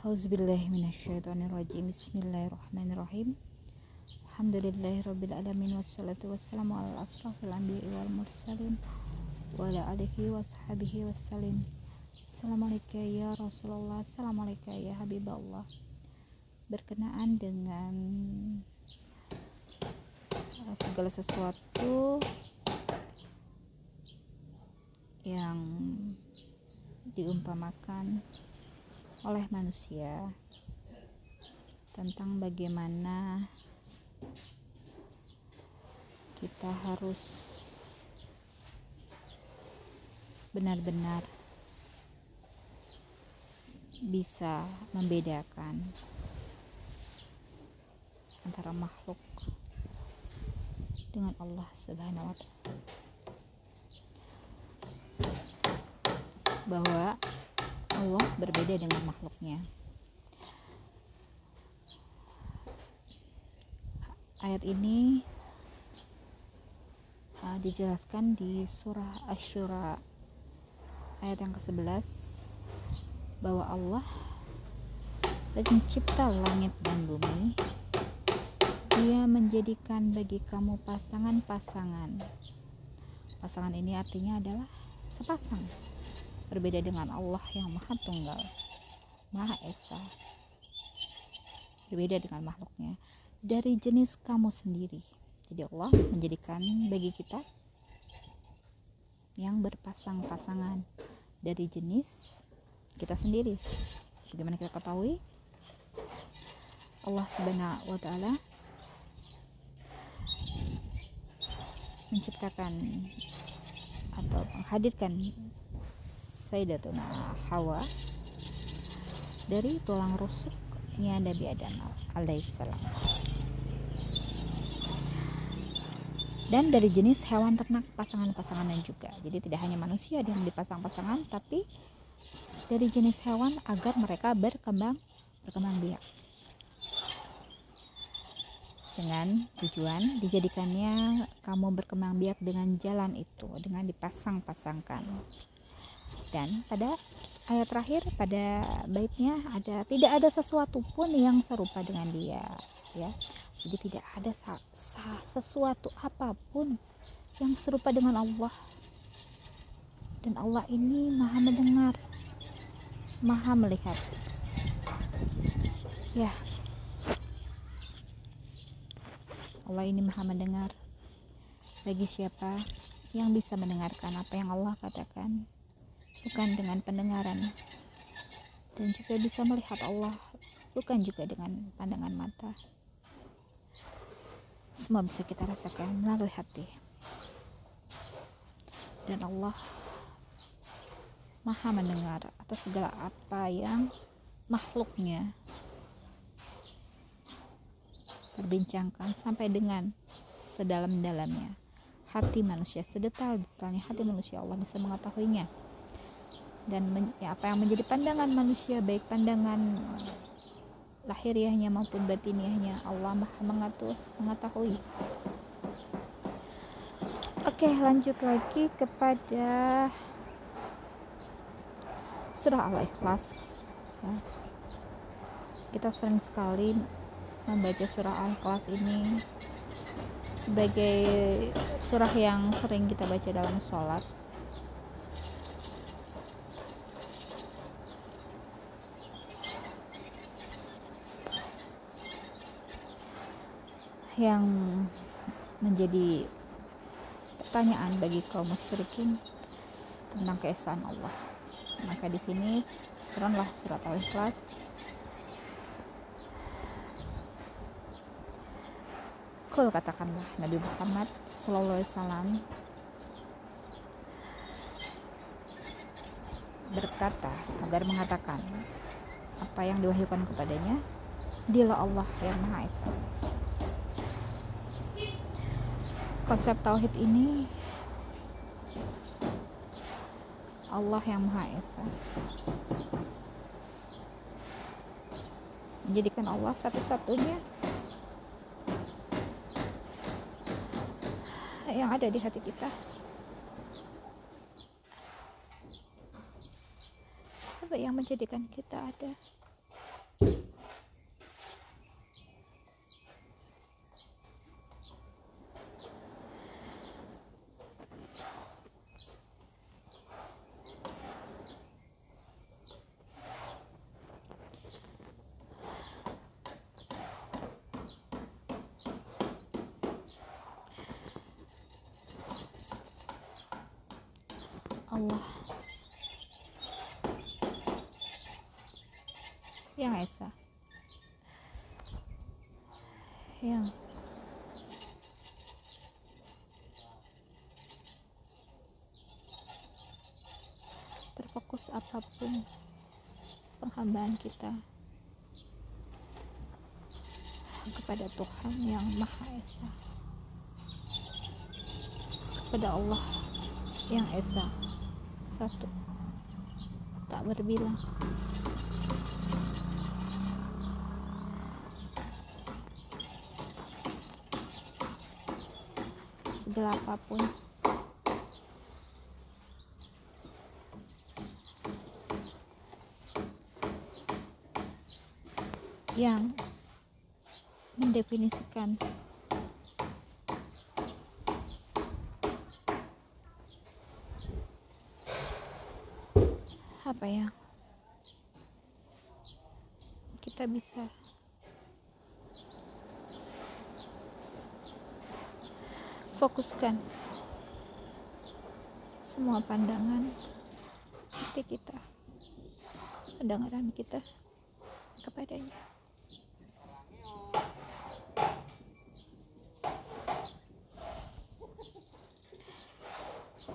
Auzubillahiminasyaitonirrajim Bismillahirrahmanirrahim. Alhamdulillahirrabbilalamin Wassalatu wassalamu ala asrafil anbiya wal mursalin Wa ala alihi wa sahabihi wassalim. Assalamualaikum ya Rasulullah. Assalamualaikum ya Habibullah. Berkenaan dengan uh, Segala sesuatu Yang Diumpamakan oleh manusia tentang bagaimana kita harus benar-benar bisa membedakan antara makhluk dengan Allah Subhanahu wa taala. Bahwa Allah berbeda dengan makhluknya. Ayat ini uh, dijelaskan di surah Asy-Syura ayat yang ke-11 bahwa Allah pencipta langit dan bumi. Dia menjadikan bagi kamu pasangan-pasangan. Pasangan ini artinya adalah sepasang berbeda dengan Allah yang maha tunggal maha esa. Berbeda dengan makhluknya. Dari jenis kamu sendiri. Jadi Allah menjadikan bagi kita yang berpasang-pasangan. Dari jenis kita sendiri. Sebagaimana kita ketahui Allah subhanahu wa ta'ala menciptakan atau menghadirkan Sayyidatuna Hawa dari tulang rusuknya Nabi Adam alaihissalam. Dan dari jenis hewan ternak pasangan-pasangannya juga. Jadi tidak hanya manusia yang dipasang-pasangan tapi dari jenis hewan agar mereka berkembang berkembang biak. Dengan tujuan dijadikannya kamu berkembang biak dengan jalan itu dengan dipasang-pasangkan dan pada ayat terakhir pada baitnya ada tidak ada sesuatu pun yang serupa dengan dia ya. Jadi tidak ada sa, sa, sesuatu apa pun yang serupa dengan Allah. Dan Allah ini maha mendengar maha melihat. Ya. Allah ini maha mendengar bagi siapa yang bisa mendengarkan apa yang Allah katakan bukan dengan pendengaran. Dan juga bisa melihat Allah bukan juga dengan pandangan mata. Semua bisa kita rasakan melalui hati. Dan Allah maha mendengar atas segala apa yang makhluknya berbincangkan sampai dengan sedalam-dalamnya. Hati manusia sedetail-detailnya hati manusia Allah bisa mengetahuinya dan men, ya, apa yang menjadi pandangan manusia baik pandangan lahiriahnya maupun batiniahnya Allah maha mengatur mengetahui. Oke lanjut lagi kepada surah al-ikhlas. Ya. kita sering sekali membaca surah al-ikhlas ini sebagai surah yang sering kita baca dalam sholat yang menjadi pertanyaan bagi kaum musyrikin tentang keesaan Allah. Maka di sini turunlah surat Al-Ikhlas Kul katakanlah Nabi Muhammad Sallallahu Alaihi Wasallam berkata agar mengatakan apa yang diwahyukan kepadanya dialah Allah yang Maha Esa konsep tauhid ini Allah yang Maha Esa. Menjadikan Allah satu-satunya yang ada di hati kita. Apa yang menjadikan kita ada Allah yang Esa. Yang. Terfokus apa pun penghambaan kita kepada Tuhan yang Maha Esa. Kepada Allah yang Esa satu. Tak berbilang. Segala apa pun. Yang mendefinisikan apa ya kita bisa. Fokuskan semua pandangan hati kita pendengaran kita kepadanya.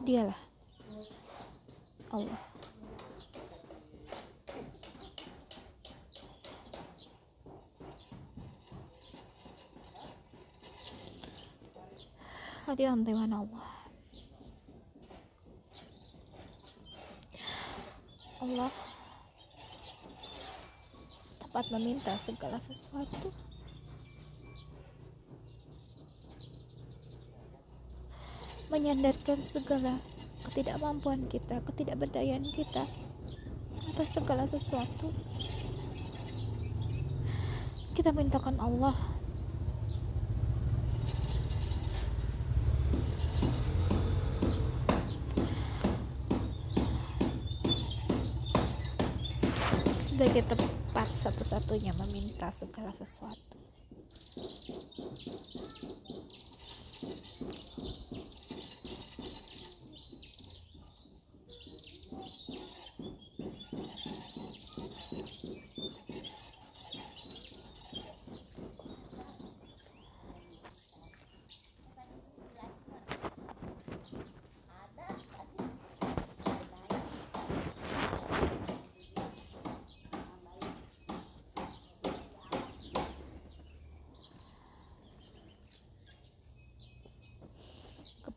Dialah Allah hadiran Tuhan Allah Allah tepat meminta segala sesuatu menyandarkan segala ketidakmampuan kita, ketidakberdayaan kita atas segala sesuatu. Kita mintakan Allah sebagai tempat satu-satunya meminta segala sesuatu.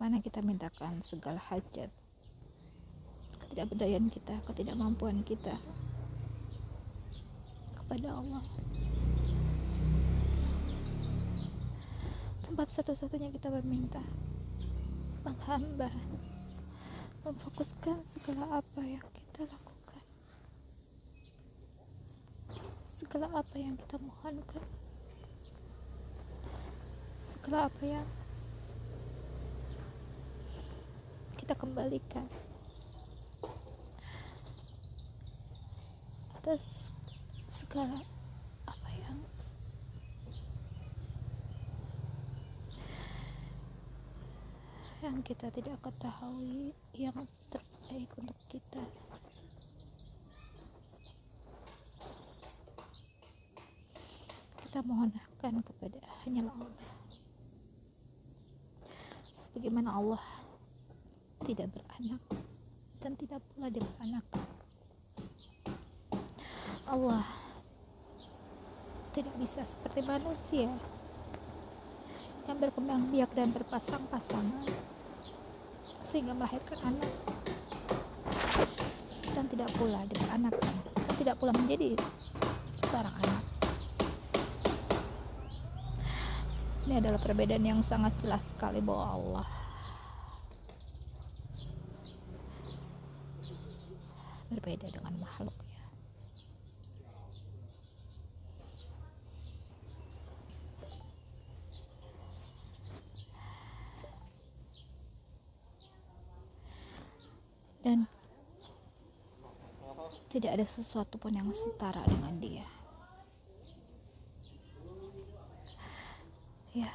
Ke mana kita mintakan segala hajat? Ketidakberdayaan kita ketidakmampuan kita kepada Allah. Tempat satu-satunya kita berminta menghamba memfokuskan segala apa yang kita lakukan. Segala apa yang kita mohonkan. Segala apa yang kita kembalikan. Atas segala apa yang yang kita tidak ketahui yang terbaik untuk kita. Kita mohonkan kepada hanyalah Allah sebagaimana Allah tidak beranak dan tidak pula dia beranak. Allah tidak bisa seperti manusia yang berkembang biak dan berpasang-pasangan sehingga melahirkan anak dan tidak pula dia beranak dan tidak pula menjadi seorang anak. Ini adalah perbedaan yang sangat jelas sekali bahwa Allah berbeda dengan makhluknya. Dan tidak ada sesuatu pun yang setara dengan dia. Ya,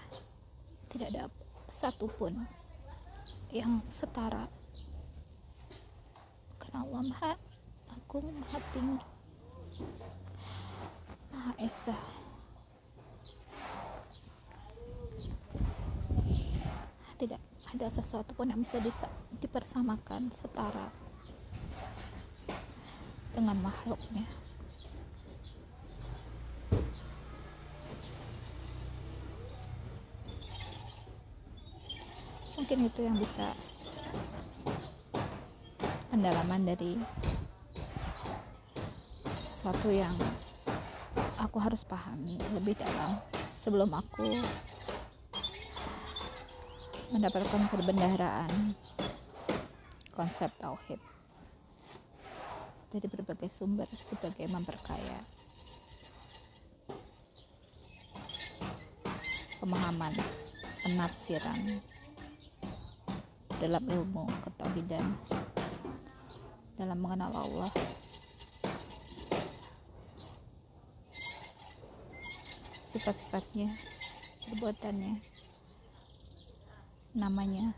tidak ada satupun yang setara Kenal Allah agung maha tinggi. Maha esa. Tidak ada sesuatu pun yang bisa dipersamakan setara dengan makhluknya. Mungkin itu yang bisa pendalaman dari sesuatu yang aku harus pahami lebih dalam sebelum aku mendapatkan perbendaharaan konsep tauhid. Dari berbagai sumber sebagai memperkaya pemahaman penafsiran dalam ilmu ketauhidan dalam mengenal Allah sifat-sifatnya perbuatannya namanya.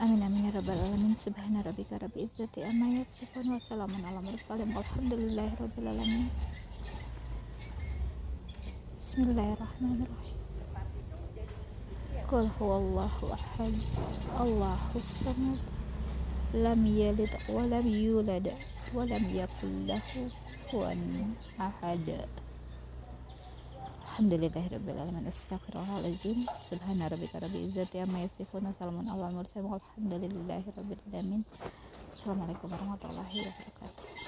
Amin amin ya rabbal alamin. Subhana rabbika rabbil izzati amma yasifun wa salamun ala mursalin. Walhamdulillahi rabbil alamin. Bismillahirrahmanirrahim. Qul huwallahu ahad. Allahu samad. Lam yalid wa lam yulad wa lam yakul lahu kufuwan ahad Alhamdulillahirrahmanirrahim Astagfirullahaladzim Subhana rabbika rabbil izzati amma yasifun Assalamualaikum warahmatullahi wabarakatuh Assalamualaikum warahmatullahi wabarakatuh